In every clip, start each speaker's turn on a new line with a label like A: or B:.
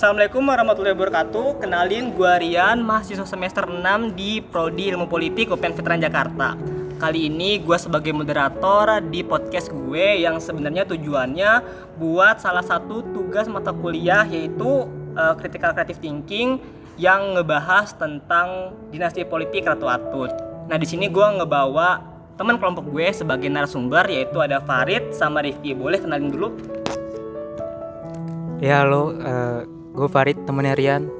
A: Assalamualaikum warahmatullahi wabarakatuh. Kenalin gua Rian, mahasiswa semester 6 di Prodi Ilmu Politik UPN Veteran Jakarta. Kali ini gue sebagai moderator di podcast gue yang sebenarnya tujuannya buat salah satu tugas mata kuliah yaitu uh, Critical Creative Thinking yang ngebahas tentang dinasti politik Ratu Atut. Nah di sini gue ngebawa teman kelompok gue sebagai narasumber yaitu ada Farid sama Rifki. Boleh kenalin dulu?
B: Ya halo, uh, gue Farid temennya Rian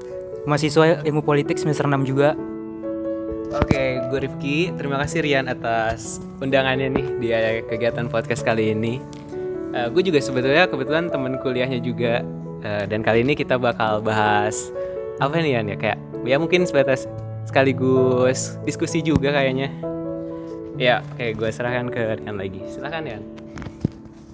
B: mahasiswa ilmu politik semester 6 juga
C: Oke, gue Rifki. Terima kasih Rian atas undangannya nih di kegiatan podcast kali ini. Uh, gue juga sebetulnya kebetulan teman kuliahnya juga. Uh, dan kali ini kita bakal bahas apa nih Rian ya kayak ya mungkin sebatas sekaligus diskusi juga kayaknya. Ya, oke gue serahkan ke Rian lagi. Silahkan Rian.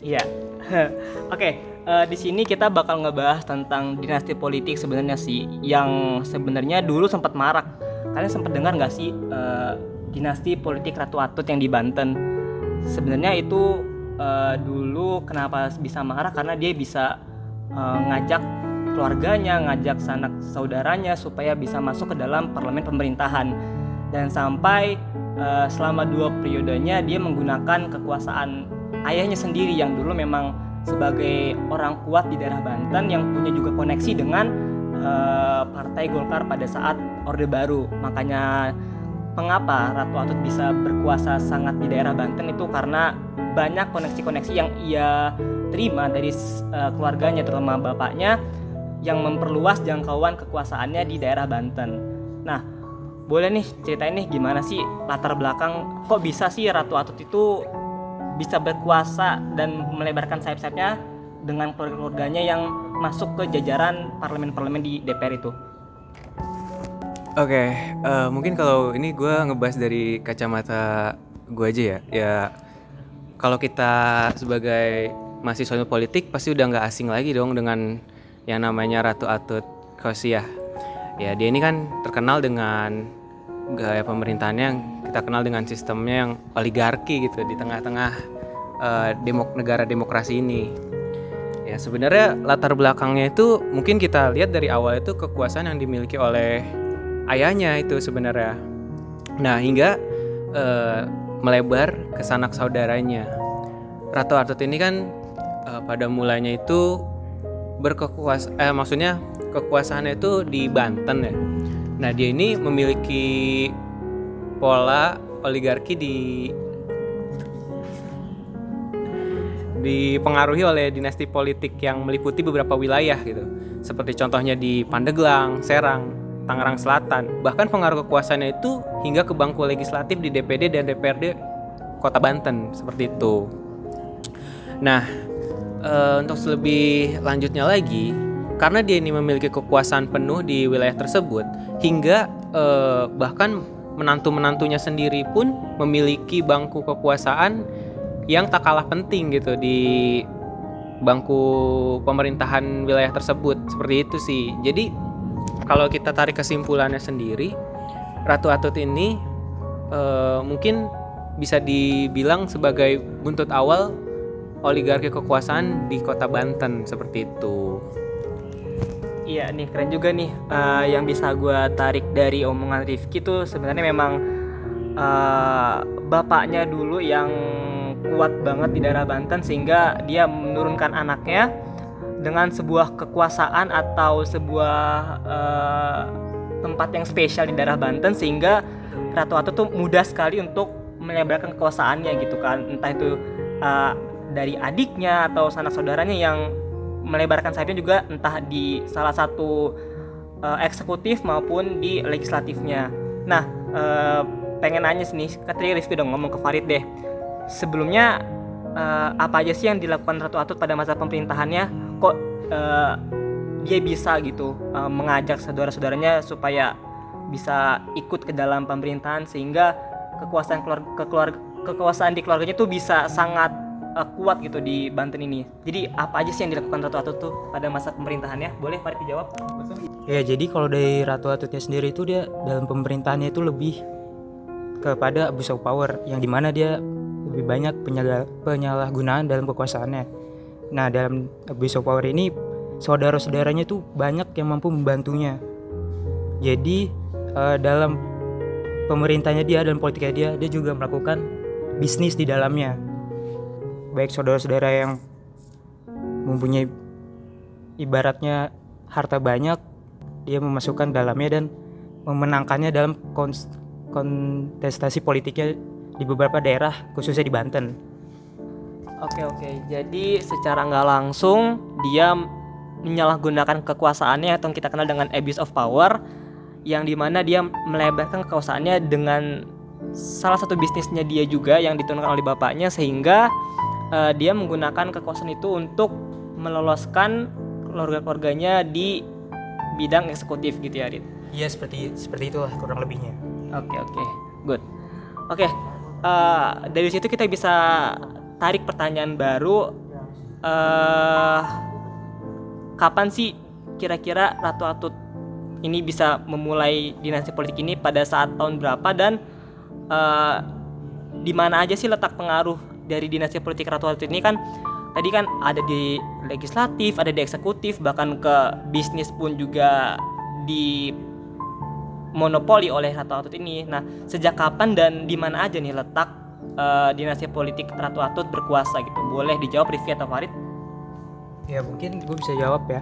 A: Iya. oke uh, di sini kita bakal ngebahas tentang dinasti politik sebenarnya sih yang sebenarnya dulu sempat marak. Kalian sempat dengar nggak sih uh, dinasti politik Ratu Atut yang di Banten? Sebenarnya itu uh, dulu kenapa bisa marak karena dia bisa uh, ngajak keluarganya, ngajak sanak saudaranya supaya bisa masuk ke dalam parlemen pemerintahan dan sampai uh, selama dua periodenya dia menggunakan kekuasaan ayahnya sendiri yang dulu memang sebagai orang kuat di daerah Banten yang punya juga koneksi dengan uh, Partai Golkar pada saat Orde Baru. Makanya mengapa Ratu Atut bisa berkuasa sangat di daerah Banten itu karena banyak koneksi-koneksi yang ia terima dari uh, keluarganya terutama bapaknya yang memperluas jangkauan kekuasaannya di daerah Banten. Nah, boleh nih ceritain nih gimana sih latar belakang kok bisa sih Ratu Atut itu bisa berkuasa dan melebarkan sayap-sayapnya dengan keluarga-keluarganya yang masuk ke jajaran parlemen-parlemen di DPR itu.
C: Oke, okay, uh, eh, mungkin kalau ini gue ngebahas dari kacamata gue aja ya. Ya, kalau kita sebagai mahasiswa politik pasti udah nggak asing lagi dong dengan yang namanya Ratu Atut Khosiah. Ya, dia ini kan terkenal dengan gaya pemerintahannya yang kita kenal dengan sistemnya yang oligarki gitu di tengah-tengah uh, demok negara demokrasi ini. Ya sebenarnya latar belakangnya itu mungkin kita lihat dari awal itu kekuasaan yang dimiliki oleh ayahnya itu sebenarnya. Nah hingga uh, melebar ke sanak saudaranya. Ratu Artut ini kan uh, pada mulanya itu berkekuas eh maksudnya kekuasaannya itu di Banten ya. Nah dia ini memiliki pola oligarki di dipengaruhi oleh dinasti politik yang meliputi beberapa wilayah gitu. Seperti contohnya di Pandeglang, Serang, Tangerang Selatan. Bahkan pengaruh kekuasaannya itu hingga ke bangku legislatif di DPD dan DPRD Kota Banten seperti itu. Nah, e, untuk lebih lanjutnya lagi, karena dia ini memiliki kekuasaan penuh di wilayah tersebut, hingga e, bahkan menantu-menantunya sendiri pun memiliki bangku kekuasaan yang tak kalah penting gitu di bangku pemerintahan wilayah tersebut seperti itu sih. Jadi kalau kita tarik kesimpulannya sendiri, Ratu Atut ini uh, mungkin bisa dibilang sebagai buntut awal oligarki kekuasaan di kota Banten seperti itu.
A: Iya nih keren juga nih uh, yang bisa gue tarik dari omongan Rifki tuh sebenarnya memang uh, bapaknya dulu yang kuat banget di daerah Banten sehingga dia menurunkan anaknya dengan sebuah kekuasaan atau sebuah uh, tempat yang spesial di daerah Banten sehingga Ratu Atu tuh mudah sekali untuk melebarkan kekuasaannya gitu kan. Entah itu uh, dari adiknya atau sanak saudaranya yang melebarkan sayapnya juga entah di salah satu uh, eksekutif maupun di legislatifnya. Nah, uh, pengen nanya nih, katanya Rizky udah ngomong ke Farid deh. Sebelumnya uh, apa aja sih yang dilakukan Ratu Atut pada masa pemerintahannya? Kok uh, dia bisa gitu uh, mengajak saudara-saudaranya supaya bisa ikut ke dalam pemerintahan sehingga kekuasaan keluarga, kekuasaan di keluarganya tuh bisa sangat uh, kuat gitu di Banten ini. Jadi apa aja sih yang dilakukan Ratu Atut tuh pada masa pemerintahannya? Boleh Farid dijawab?
B: Ya jadi kalau dari Ratu Atutnya sendiri itu dia dalam pemerintahannya itu lebih kepada abuse of power yang di mana dia lebih banyak penyalahgunaan dalam kekuasaannya. Nah dalam abuse of power ini saudara-saudaranya tuh banyak yang mampu membantunya. Jadi uh, dalam pemerintahnya dia dan politiknya dia, dia juga melakukan bisnis di dalamnya. Baik saudara-saudara yang mempunyai ibaratnya harta banyak, dia memasukkan dalamnya dan memenangkannya dalam kontestasi politiknya di beberapa daerah, khususnya di Banten.
A: Oke oke, jadi secara nggak langsung dia menyalahgunakan kekuasaannya atau kita kenal dengan abuse of power yang di mana dia melebarkan kekuasaannya dengan salah satu bisnisnya dia juga yang diturunkan oleh bapaknya sehingga uh, dia menggunakan kekuasaan itu untuk meloloskan keluarga-keluarganya di bidang eksekutif gitu ya Rit?
B: Iya seperti seperti itulah kurang lebihnya.
A: Oke okay, oke okay. good. Oke okay, uh, eh, dari situ kita bisa tarik pertanyaan baru. Uh, kapan sih kira-kira Ratu Atut ini bisa memulai dinasti politik ini pada saat tahun berapa dan uh, di mana aja sih letak pengaruh dari dinasti politik Ratu Atut ini kan tadi kan ada di legislatif, ada di eksekutif, bahkan ke bisnis pun juga di monopoli oleh Ratu Atut ini. Nah, sejak kapan dan di mana aja nih letak uh, dinasti politik Ratu Atut berkuasa gitu? Boleh dijawab Rifki atau Farid?
B: Ya mungkin gue bisa jawab ya.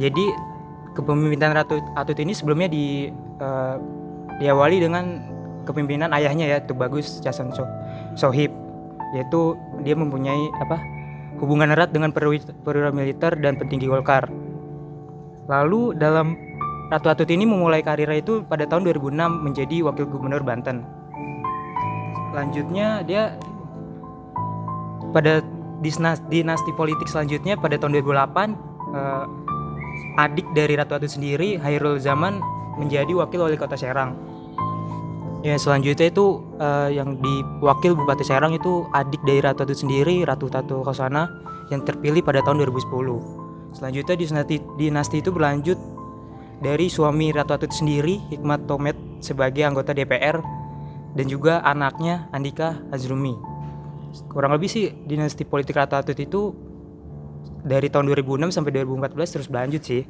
B: Jadi kepemimpinan Ratu Atut ini sebelumnya di uh, diawali dengan kepemimpinan ayahnya ya Tubagus Casan so Sohib yaitu dia mempunyai apa hubungan erat dengan perwira militer dan petinggi Golkar. Lalu dalam Ratu Atut ini memulai karirnya itu pada tahun 2006 menjadi wakil gubernur Banten. Selanjutnya dia pada dinasti, dinasti politik selanjutnya pada tahun 2008 eh, adik dari Ratu Atut sendiri Hairul Zaman menjadi wakil wali kota Serang. Ya selanjutnya itu uh, yang di wakil Bupati Serang itu adik dari Ratu Atut sendiri Ratu Tatu Kosana yang terpilih pada tahun 2010. Selanjutnya dinasti dinasti itu berlanjut dari suami Ratu Atut sendiri Hikmat Tomet sebagai anggota DPR dan juga anaknya Andika Azrumi. Kurang lebih sih dinasti politik Ratu Atut itu dari tahun 2006 sampai 2014 terus berlanjut sih.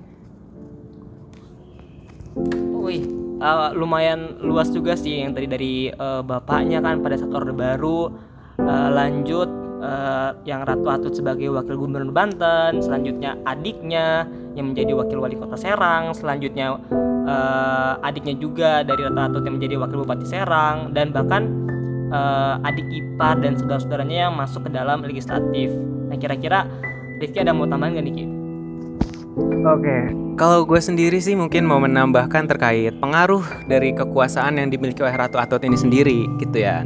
A: Wih, uh, lumayan luas juga sih yang tadi dari uh, bapaknya kan pada saat orde baru uh, lanjut uh, yang Ratu Atut sebagai wakil gubernur Banten, selanjutnya adiknya yang menjadi wakil wali kota Serang, selanjutnya uh, adiknya juga dari Ratu Atut yang menjadi wakil bupati Serang dan bahkan uh, adik ipar dan saudara-saudaranya yang masuk ke dalam legislatif. Nah kira-kira Rifki ada mau tambahan gak nih?
C: Oke, okay. kalau gue sendiri sih mungkin mau menambahkan terkait pengaruh dari kekuasaan yang dimiliki oleh Ratu Atut ini sendiri gitu ya.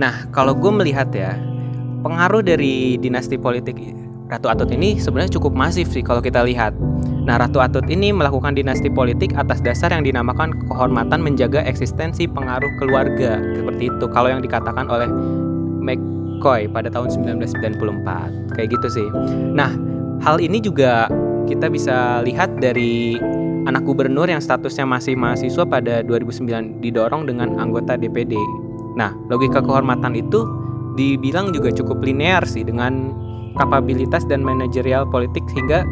C: Nah, kalau gue melihat ya, pengaruh dari dinasti politik Ratu Atut ini sebenarnya cukup masif sih kalau kita lihat. Nah, Ratu Atut ini melakukan dinasti politik atas dasar yang dinamakan kehormatan menjaga eksistensi pengaruh keluarga seperti itu. Kalau yang dikatakan oleh McCoy pada tahun 1994 kayak gitu sih. Nah, hal ini juga kita bisa lihat dari anak gubernur yang statusnya masih mahasiswa pada 2009 didorong dengan anggota DPD. Nah, logika kehormatan itu dibilang juga cukup linear sih dengan kapabilitas dan manajerial politik sehingga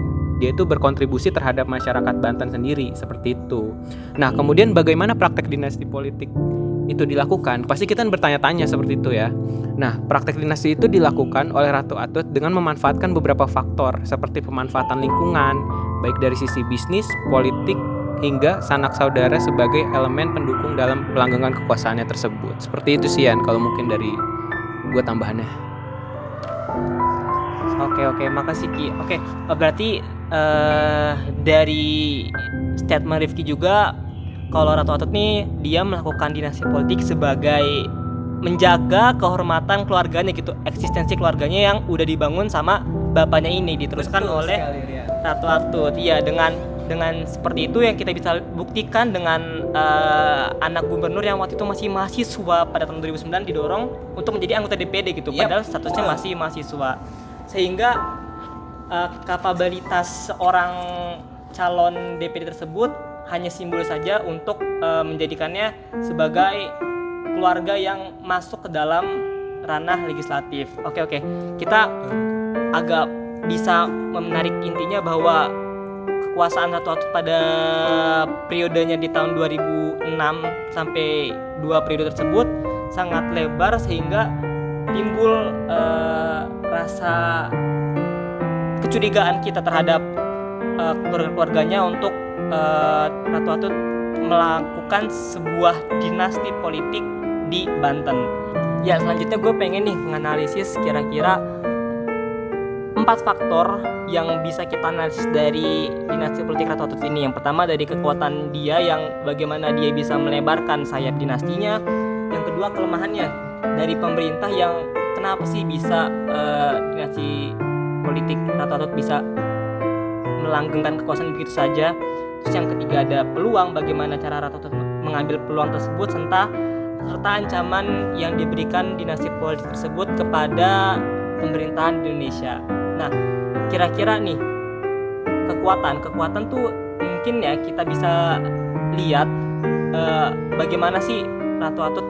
C: dia itu berkontribusi terhadap masyarakat Banten sendiri seperti itu. Nah, kemudian bagaimana praktek dinasti politik itu dilakukan? Pasti kita bertanya-tanya seperti itu ya. Nah, praktek dinasti itu dilakukan oleh Ratu Atut dengan memanfaatkan beberapa faktor seperti pemanfaatan lingkungan, baik dari sisi bisnis, politik, hingga sanak saudara sebagai elemen pendukung dalam pelanggengan kekuasaannya tersebut. Seperti itu sih kalau mungkin dari gue tambahannya.
A: Oke oke, makasih Ki. Oke, berarti uh, dari statement Rifki juga kalau Ratu Atut nih dia melakukan dinasti politik sebagai menjaga kehormatan keluarganya gitu, eksistensi keluarganya yang udah dibangun sama bapaknya ini diteruskan Betul oleh sekali, Ratu Atut. Iya, dengan dengan seperti itu yang kita bisa buktikan dengan uh, anak gubernur yang waktu itu masih mahasiswa pada tahun 2009 didorong untuk menjadi anggota DPD gitu, yep. padahal statusnya masih mahasiswa sehingga uh, kapabilitas seorang calon DPD tersebut hanya simbol saja untuk uh, menjadikannya sebagai keluarga yang masuk ke dalam ranah legislatif. Oke oke, kita agak bisa menarik intinya bahwa kekuasaan Ratu Atut pada periodenya di tahun 2006 sampai dua periode tersebut sangat lebar sehingga timbul eh, rasa kecurigaan kita terhadap eh, keluarga-keluarganya untuk eh, Ratu Atut melakukan sebuah dinasti politik di Banten. Ya selanjutnya gue pengen nih menganalisis kira-kira empat faktor yang bisa kita analisis dari dinasti politik Ratu Atut ini. Yang pertama dari kekuatan dia yang bagaimana dia bisa melebarkan sayap dinastinya. Yang kedua kelemahannya dari pemerintah yang kenapa sih bisa eh, dinasti politik Ratu Atut bisa melanggengkan kekuasaan begitu saja. Terus yang ketiga ada peluang bagaimana cara Ratu mengambil peluang tersebut serta serta ancaman yang diberikan dinasti politik tersebut kepada pemerintahan Indonesia. Nah, kira-kira nih kekuatan kekuatan tuh mungkin ya kita bisa lihat eh, bagaimana sih Ratu Atut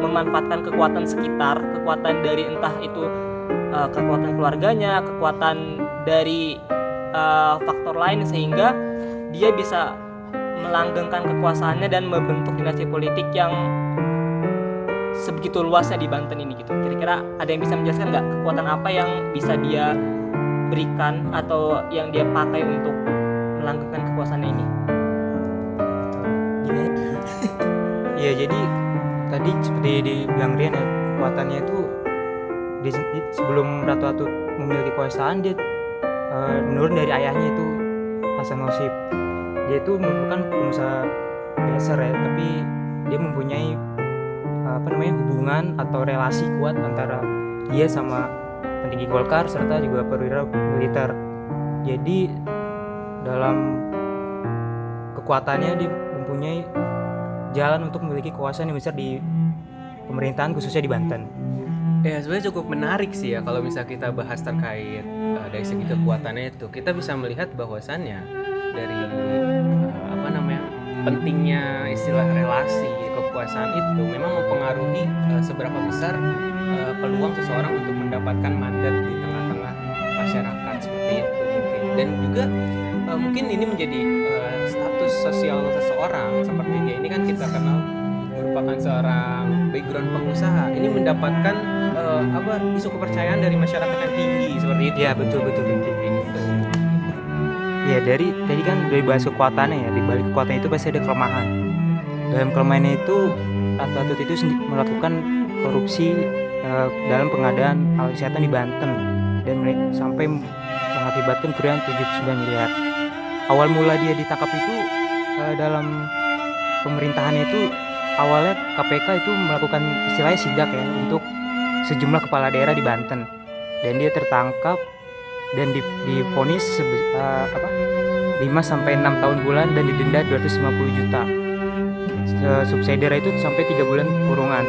A: memanfaatkan kekuatan sekitar, kekuatan dari entah itu eh, kekuatan keluarganya, kekuatan dari eh, faktor lain sehingga dia bisa melanggengkan kekuasaannya dan membentuk dinasti politik yang sebegitu luasnya di Banten ini gitu. Kira-kira ada yang bisa menjelaskan nggak kekuatan apa yang bisa dia berikan atau yang dia pakai untuk melanggengkan kekuasaannya ini?
B: Gini ya jadi tadi seperti dibilang Rian ya kekuatannya itu sebelum Ratu Atut memiliki kekuasaan dia eh, menurun dari ayahnya itu Hasan Nosip dia itu merupakan pengusaha biasa ya tapi dia mempunyai apa namanya hubungan atau relasi kuat antara dia sama petinggi Golkar serta juga perwira militer jadi dalam kekuatannya dia mempunyai jalan untuk memiliki kekuasaan yang besar di pemerintahan khususnya di Banten.
C: Ya sebenarnya cukup menarik sih ya kalau misal kita bahas terkait dari segi kekuatannya itu. Kita bisa melihat bahwasannya dari uh, apa namanya pentingnya istilah relasi kekuasaan itu memang mempengaruhi uh, seberapa besar uh, peluang seseorang untuk mendapatkan mandat di tengah-tengah masyarakat seperti itu mungkin. Dan juga uh, mungkin ini menjadi uh, status sosial seseorang. Seperti dia ini kan kita kenal merupakan seorang background pengusaha. Ini mendapatkan eh, apa isu kepercayaan dari masyarakat yang tinggi seperti itu
B: Ya betul betul betul. Ya dari tadi kan dari bahas kekuatannya ya di balik kekuatan itu pasti ada kelemahan. Dalam kelemahannya itu Ratu Atut itu melakukan korupsi eh, dalam pengadaan alat kesehatan di Banten dan sampai mengakibatkan kerugian 79 miliar. Awal mula dia ditangkap itu eh, dalam pemerintahannya itu awalnya KPK itu melakukan istilahnya sidak ya untuk sejumlah kepala daerah di Banten dan dia tertangkap dan di- divonis sebe- eh, apa 5 sampai 6 tahun bulan dan didenda 250 juta. Subsidiary itu sampai 3 bulan kurungan.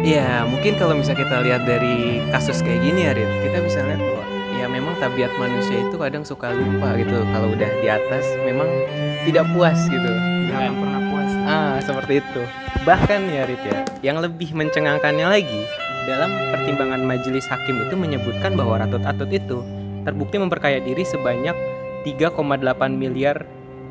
C: Iya mungkin kalau misalnya kita lihat dari kasus kayak gini ya Rin kita bisa lihat bahwa ya memang tabiat manusia itu kadang suka lupa gitu kalau udah di atas memang tidak puas gitu
B: Jangan pernah puas.
C: Ah, seperti itu. Bahkan ya Rit ya, yang lebih mencengangkannya lagi, dalam pertimbangan majelis hakim itu menyebutkan bahwa Ratut Atut itu terbukti memperkaya diri sebanyak 3,8 miliar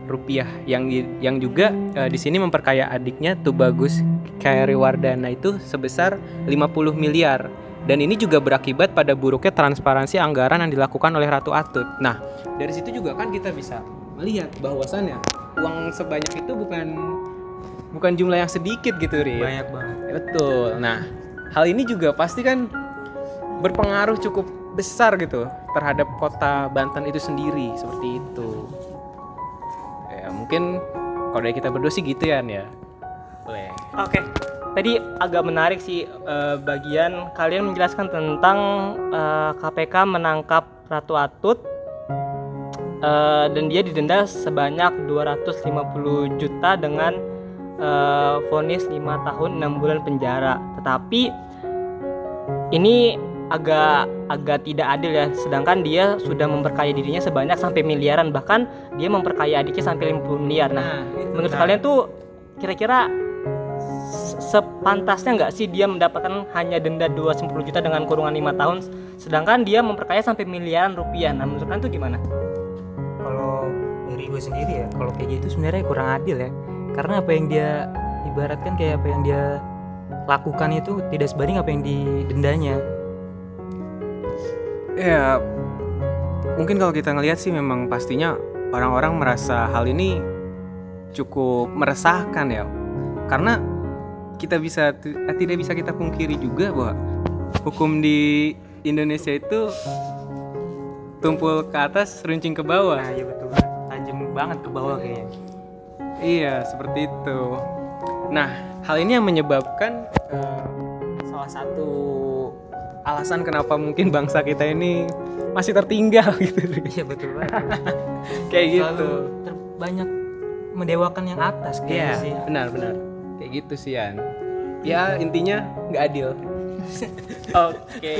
C: rupiah yang di- yang juga eh, di sini memperkaya adiknya Tubagus Khairi Wardana itu sebesar 50 miliar dan ini juga berakibat pada buruknya transparansi anggaran yang dilakukan oleh Ratu Atut. Nah, dari situ juga kan kita bisa melihat bahwasannya uang sebanyak itu bukan bukan jumlah yang sedikit gitu, Ri.
B: Banyak banget.
C: Betul. Nah, hal ini juga pasti kan berpengaruh cukup besar gitu terhadap kota Banten itu sendiri seperti itu. Ya, mungkin kalau dari kita berdua sih gitu ya, ya. Boleh.
A: Oke, tadi agak menarik sih eh, bagian kalian menjelaskan tentang eh, KPK menangkap Ratu Atut eh, dan dia didenda sebanyak 250 juta dengan eh, vonis 5 tahun 6 bulan penjara. Tetapi ini agak agak tidak adil ya. Sedangkan dia sudah memperkaya dirinya sebanyak sampai miliaran bahkan dia memperkaya adiknya sampai 50 miliar. Nah,
C: itu.
A: menurut kalian tuh kira-kira se- sepantasnya nggak sih dia mendapatkan hanya denda 250 juta dengan kurungan lima tahun sedangkan dia memperkaya sampai miliaran rupiah. Nah, menurut kalian itu gimana?
B: kalau dari gue sendiri ya kalau kayak gitu sebenarnya kurang adil ya karena apa yang dia ibaratkan kayak apa yang dia lakukan itu tidak sebanding apa yang didendanya
C: Ya, mungkin kalau kita ngelihat sih memang pastinya orang-orang merasa hal ini cukup meresahkan ya. Karena kita bisa eh, tidak bisa kita pungkiri juga bahwa hukum di Indonesia itu tumpul ke atas, runcing ke bawah.
B: nah iya betul tajam banget ke bawah kayaknya
C: Iya, seperti itu. Nah, hal ini yang menyebabkan eh, salah satu alasan kenapa mungkin bangsa kita ini masih tertinggal gitu.
B: iya betul banget
C: Kayak gitu.
B: Selalu terbanyak mendewakan yang atas
C: Iya,
B: kayaknya sih
C: benar-benar. Kayak gitu sih, Yan. Ya, intinya nggak adil.
A: Oke,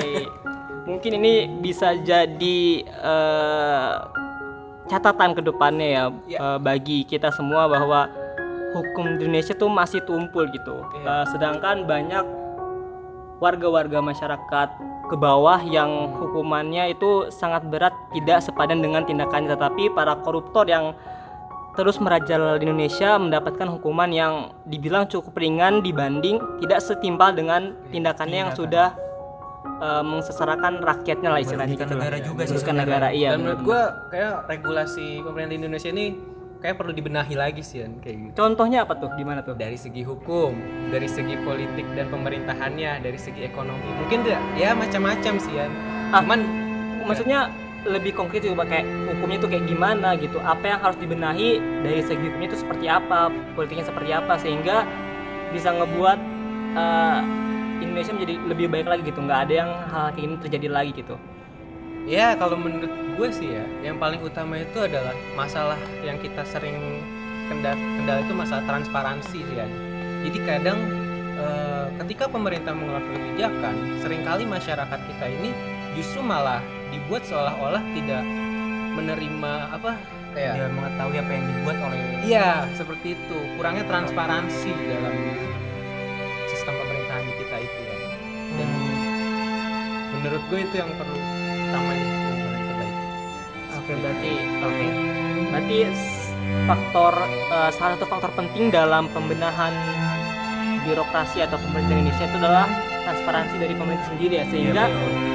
A: mungkin ini bisa jadi eh, catatan ke depannya ya
C: Ya.
A: eh, bagi kita semua bahwa hukum di Indonesia tuh masih tumpul gitu.
C: Iya.
A: Eh, sedangkan banyak warga-warga masyarakat ke bawah yang hukumannya itu sangat berat tidak sepadan dengan tindakannya tetapi para koruptor yang terus merajalela di Indonesia mendapatkan hukuman yang dibilang cukup ringan dibanding tidak setimpal dengan tindakannya yang sudah mengsesarakan rakyatnya lah istilahnya gitu lah.
B: negara juga sih
A: negara iya
C: Dan menurut gua kayak regulasi pemerintah Indonesia ini kayak perlu dibenahi lagi sih, Yan, kayak gitu.
A: contohnya apa tuh gimana tuh
C: dari segi hukum, dari segi politik dan pemerintahannya, dari segi ekonomi. Mungkin ya, ya macam-macam sih ya.
A: Ah.
C: Cuman
A: maksudnya lebih konkret juga kayak hukumnya itu kayak gimana gitu apa yang harus dibenahi dari segi hukumnya itu seperti apa politiknya seperti apa sehingga bisa ngebuat eh, Indonesia menjadi lebih baik lagi gitu nggak ada yang hal kayak ini terjadi lagi gitu
C: ya kalau menurut gue sih ya, yang paling utama itu adalah masalah yang kita sering kendal kendala itu masalah transparansi sih ya. Jadi kadang eh, ketika pemerintah mengeluarkan kebijakan, sering kali masyarakat kita ini justru malah dibuat seolah-olah tidak menerima apa kayak
B: dia mengetahui apa yang dibuat oleh
C: Iya, seperti itu. Kurangnya transparansi dalam menurut gue itu yang perlu utamanya yang perlu diperbaiki.
A: oke berarti oke. Berarti faktor eh, salah satu faktor penting dalam pembenahan birokrasi atau pemerintah Indonesia itu adalah transparansi dari pemerintah sendiri ya sehingga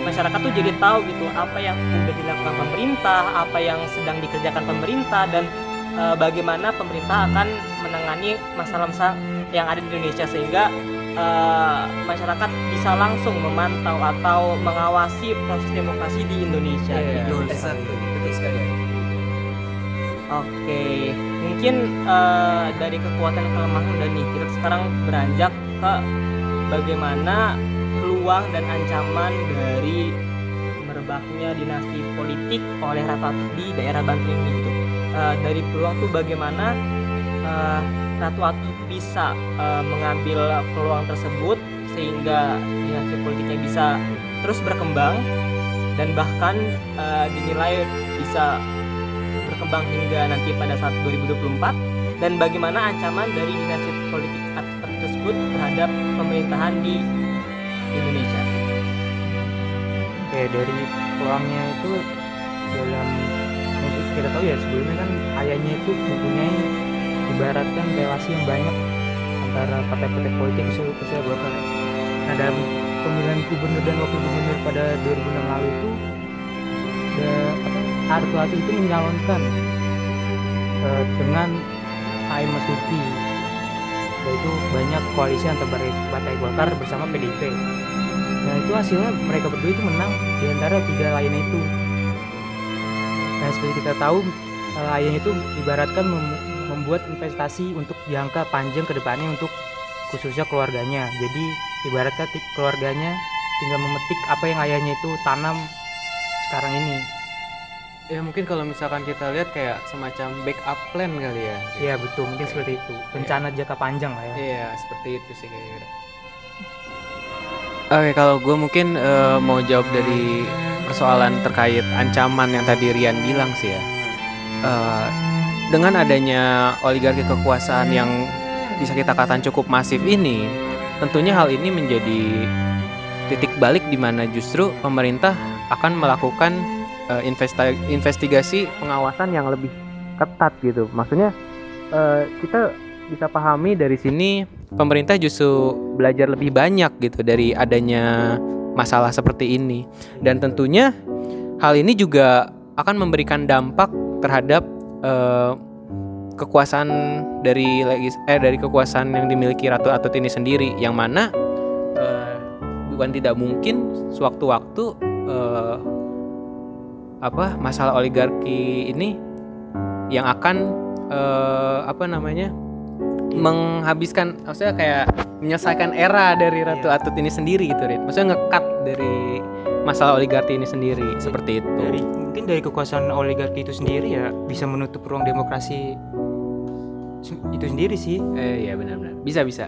A: masyarakat tuh jadi tahu gitu apa yang sudah dilakukan pemerintah, apa yang sedang dikerjakan pemerintah dan eh, bagaimana pemerintah akan menangani masalah-masalah yang ada di Indonesia. Sehingga eh, masyarakat bisa langsung memantau atau mengawasi proses demokrasi di Indonesia.
C: Iya,
A: gitu.
C: exactly. betul sekali.
A: Oke, mungkin eh, dari kekuatan kelemahan udah nih kita sekarang beranjak ke bagaimana peluang dan ancaman dari merebaknya dinasti politik oleh Ratu Atut di daerah Banten ini gitu. Eh, dari peluang tuh bagaimana eh, Ratu Atut bisa eh, mengambil peluang tersebut sehingga dinasti politiknya bisa terus berkembang dan bahkan eh, dinilai bisa berkembang hingga nanti pada saat 2024 dan bagaimana ancaman dari dinasti politik tersebut terhadap pemerintahan di Indonesia.
B: kayak dari peluangnya itu dalam kita tahu ya sebelumnya kan ayahnya itu mempunyai ibaratkan relasi yang banyak antara partai-partai politik khusus- khususnya Golkar. Nah dalam pemilihan gubernur dan wakil gubernur pada 2006 lalu itu ada apa Artu Atu itu menyalonkan eh, dengan AM Masuki yaitu banyak koalisi antara partai- Golkar bersama PDIP Nah itu hasilnya mereka berdua itu menang di antara tiga lainnya itu. Nah seperti kita tahu eh, lainnya itu ibaratkan mem- membuat investasi untuk jangka panjang ke depannya untuk khususnya keluarganya. Jadi ibaratnya keluarganya tinggal memetik apa yang ayahnya itu tanam sekarang ini.
C: Ya mungkin kalau misalkan kita lihat kayak semacam backup plan kali ya.
B: Iya betul mungkin seperti itu. Rencana jangka panjang lah ya.
C: Iya, seperti itu sih kira-kira. Oke, kalau gue mungkin eh, mau jawab dari persoalan terkait ancaman yang tadi Rian bilang sih ya. Eh, dengan adanya oligarki kekuasaan yang bisa kita katakan cukup masif ini, tentunya hal ini menjadi titik balik di mana justru pemerintah akan melakukan uh, investa- investigasi pengawasan yang lebih ketat gitu. Maksudnya uh, kita bisa pahami dari sini pemerintah justru belajar lebih banyak gitu dari adanya masalah seperti ini dan tentunya hal ini juga akan memberikan dampak terhadap uh, kekuasaan dari legis eh dari kekuasaan yang dimiliki Ratu Atut ini sendiri yang mana uh, bukan tidak mungkin sewaktu-waktu uh, apa masalah oligarki ini yang akan uh, apa namanya menghabiskan maksudnya kayak menyelesaikan era dari Ratu yeah. Atut ini sendiri gitu Rit. Maksudnya ngekat dari masalah oligarki ini sendiri dari, seperti itu.
B: Dari mungkin dari kekuasaan oligarki itu sendiri ya bisa menutup ruang demokrasi itu sendiri sih.
C: Eh iya benar-benar. Bisa bisa.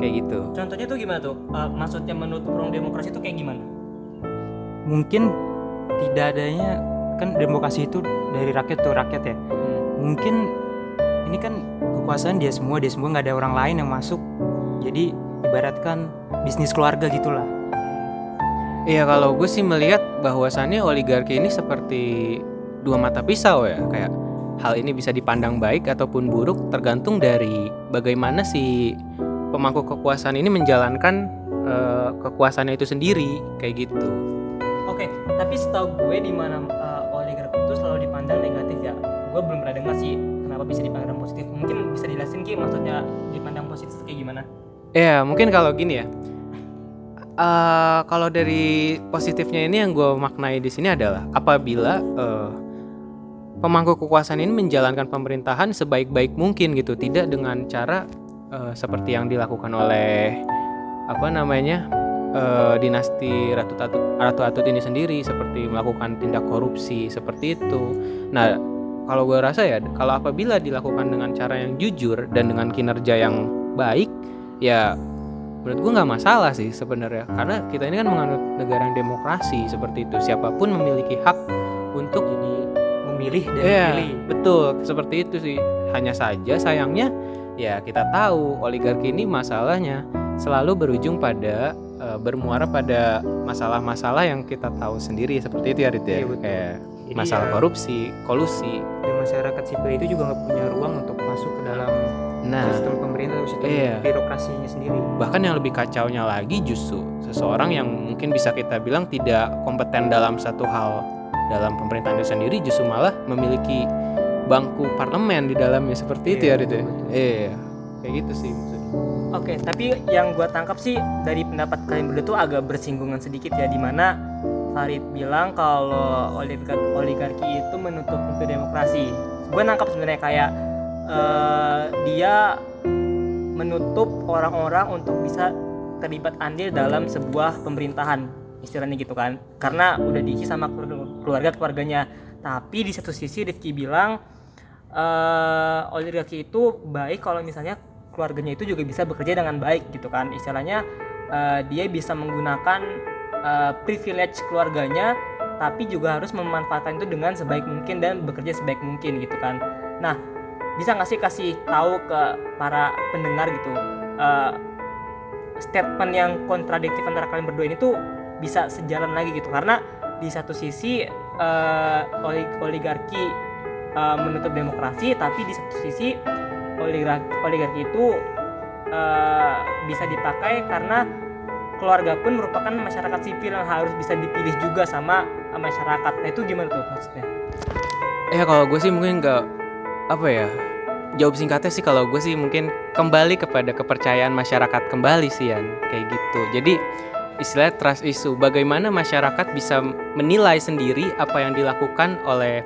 C: Kayak gitu.
A: Contohnya tuh gimana tuh? Uh, maksudnya menutup ruang demokrasi itu kayak gimana?
B: Mungkin tidak adanya kan demokrasi itu dari rakyat tuh rakyat ya. Hmm. Mungkin ini kan kekuasaan dia semua dia semua nggak ada orang lain yang masuk jadi ibaratkan bisnis keluarga gitulah
C: Iya kalau gue sih melihat bahwasannya oligarki ini seperti dua mata pisau ya kayak hal ini bisa dipandang baik ataupun buruk tergantung dari bagaimana si pemangku kekuasaan ini menjalankan uh, kekuasaannya itu sendiri kayak gitu.
A: Oke, tapi setahu gue di mana uh, oligarki itu selalu dipandang negatif ya. Gue belum pernah dengar sih kenapa bisa dipandang positif. Mungkin bisa dijelasin ki maksudnya dipandang positif kayak gimana?
C: Ya mungkin kalau gini ya. Uh, kalau dari positifnya ini yang gue maknai di sini adalah apabila uh, pemangku kekuasaan ini menjalankan pemerintahan sebaik-baik mungkin gitu, tidak dengan cara uh, seperti yang dilakukan oleh apa namanya uh, dinasti Ratu Atut, Ratu Atut ini sendiri seperti melakukan tindak korupsi seperti itu. Nah, kalau gue rasa ya, kalau apabila dilakukan dengan cara yang jujur dan dengan kinerja yang baik, ya menurut gue nggak masalah sih sebenarnya karena kita ini kan menganut negara yang demokrasi seperti itu siapa pun memiliki hak untuk
B: jadi memilih dan
C: ya, memilih. betul. Seperti itu sih. Hanya saja sayangnya ya kita tahu oligarki ini masalahnya selalu berujung pada uh, bermuara pada masalah-masalah yang kita tahu sendiri. Seperti itu ya Rit ya? Iya, kayak masalah ya, korupsi kolusi.
B: dan masyarakat sipil itu juga nggak punya ruang untuk masuk ke dalam nah, sistem pemerintah atau sistem iya. birokrasinya sendiri.
C: Bahkan yang lebih kacaunya lagi justru seseorang yang mungkin bisa kita bilang tidak kompeten dalam satu hal dalam pemerintahan itu sendiri justru malah memiliki bangku parlemen di dalamnya seperti iya, itu ya Rito. Ya? Iya, kayak gitu sih maksudnya.
A: Oke, tapi yang gue tangkap sih dari pendapat kalian berdua tuh agak bersinggungan sedikit ya, di mana Farid bilang kalau oligarki, oligarki itu menutup pintu demokrasi. Gue nangkap sebenarnya kayak uh, dia menutup orang-orang untuk bisa terlibat andil dalam sebuah pemerintahan istilahnya gitu kan karena udah diisi sama keluarga keluarganya. Tapi di satu sisi Rifki bilang uh, oligarki itu baik kalau misalnya keluarganya itu juga bisa bekerja dengan baik gitu kan. Istilahnya uh, dia bisa menggunakan uh, privilege keluarganya tapi juga harus memanfaatkan itu dengan sebaik mungkin dan bekerja sebaik mungkin gitu kan. Nah bisa nggak sih kasih tahu ke para pendengar gitu uh, statement yang kontradiktif antara kalian berdua ini tuh bisa sejalan lagi gitu? Karena di satu sisi uh, oligarki uh, menutup demokrasi tapi di satu sisi oligarki, oligarki itu uh, bisa dipakai karena keluarga pun merupakan masyarakat sipil yang harus bisa dipilih juga sama masyarakat. Nah itu gimana tuh maksudnya?
C: Ya kalau gue sih mungkin nggak apa ya jawab singkatnya sih kalau gue sih mungkin kembali kepada kepercayaan masyarakat kembali sih ya kayak gitu jadi istilah trust issue. Bagaimana masyarakat bisa menilai sendiri apa yang dilakukan oleh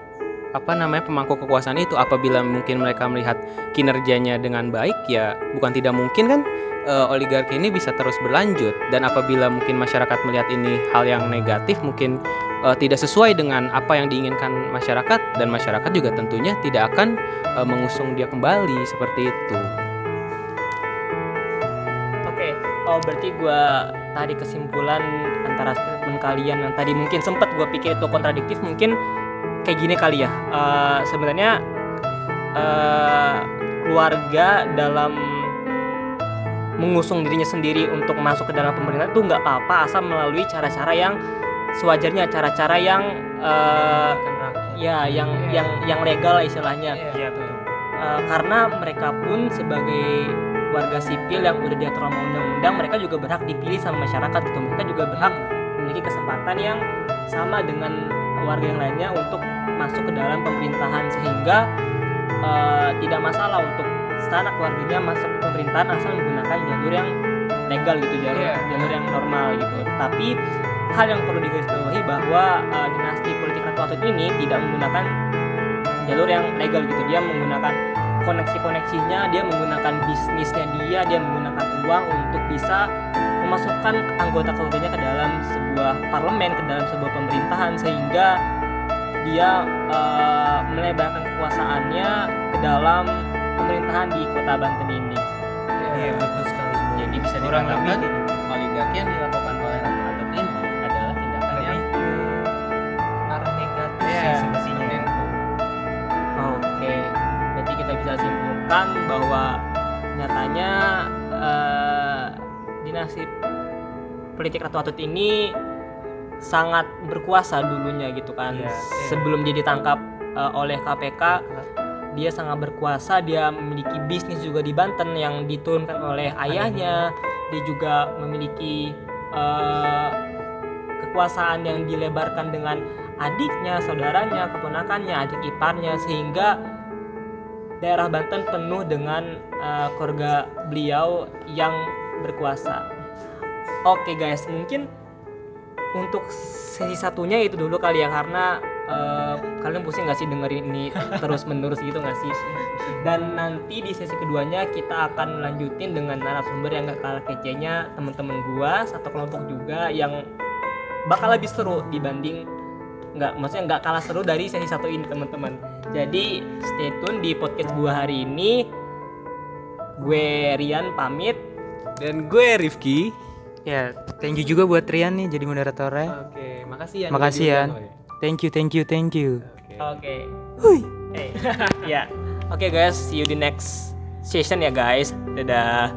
C: apa namanya pemangku kekuasaan itu? Apabila mungkin mereka melihat kinerjanya dengan baik ya bukan tidak mungkin kan uh, oligarki ini bisa terus berlanjut. Dan apabila mungkin masyarakat melihat ini hal yang negatif mungkin uh, tidak sesuai dengan apa yang diinginkan masyarakat dan masyarakat juga tentunya tidak akan uh, mengusung dia kembali seperti itu.
A: Oh berarti gue tadi kesimpulan antara statement kalian yang tadi mungkin sempat gue pikir itu kontradiktif mungkin kayak gini kali ya. Uh, sebenarnya uh, keluarga dalam mengusung dirinya sendiri untuk masuk ke dalam pemerintahan itu nggak apa-apa asal melalui cara-cara yang sewajarnya cara-cara yang eh, ya yang yang yang legal lah istilahnya
B: Iya betul.
A: Eh, karena mereka pun sebagai warga sipil yang udah diatur sama undang-undang mereka juga berhak dipilih sama masyarakat gitu. Mereka juga berhak memiliki kesempatan yang sama dengan warga yang lainnya untuk masuk ke dalam pemerintahan. Sehingga eh, tidak masalah untuk secara keluarganya masuk ke pemerintahan asal menggunakan jalur yang legal gitu jalur
B: Iya.
A: jalur yang normal gitu. Tapi hal yang perlu digarisbawahi bahwa eh, dinasti politik Ratu Atut ini tidak menggunakan jalur yang legal gitu. Dia menggunakan koneksi-koneksinya dia menggunakan bisnisnya dia dia menggunakan uang untuk bisa memasukkan anggota keluarganya ke dalam sebuah parlemen ke dalam sebuah pemerintahan sehingga dia eh, melebarkan kekuasaannya ke dalam pemerintahan di kota Banten ini
B: Iya betul sekali.
D: Jadi bisa dikatakan
B: lebih
D: oligarki yang dilakukan
A: simpulkan bahwa nyatanya eh, dinasti politik Ratu Atut ini sangat berkuasa dulunya gitu kan.
B: Iya, iya.
A: Sebelum dia ditangkap eh, oleh KPK, dia sangat berkuasa. Dia memiliki bisnis juga di Banten yang diturunkan oleh ayahnya. Dia juga memiliki eh, kekuasaan yang dilebarkan dengan adiknya, saudaranya, keponakannya, adik iparnya sehingga daerah Banten penuh dengan eh, keluarga beliau yang berkuasa. Oke guys, mungkin untuk sesi satunya itu dulu kali ya karena eh, kalian pusing nggak sih dengerin ini terus menerus gitu nggak sih? Dan nanti di sesi keduanya kita akan lanjutin dengan narasumber yang gak kalah kecenya teman-teman gua satu kelompok juga yang bakal lebih seru dibanding nggak maksudnya nggak kalah seru dari sesi satu ini teman-teman jadi stay tune di podcast gua hari ini gue Rian pamit
C: Dan gue Rifki.
B: Ya, thank you juga buat Rian nih jadi moderatornya.
C: Oke, makasih ya.
B: Makasih ya. Thank you, thank you, thank you.
A: oke hey. ya oke guys see you di next session ya guys dadah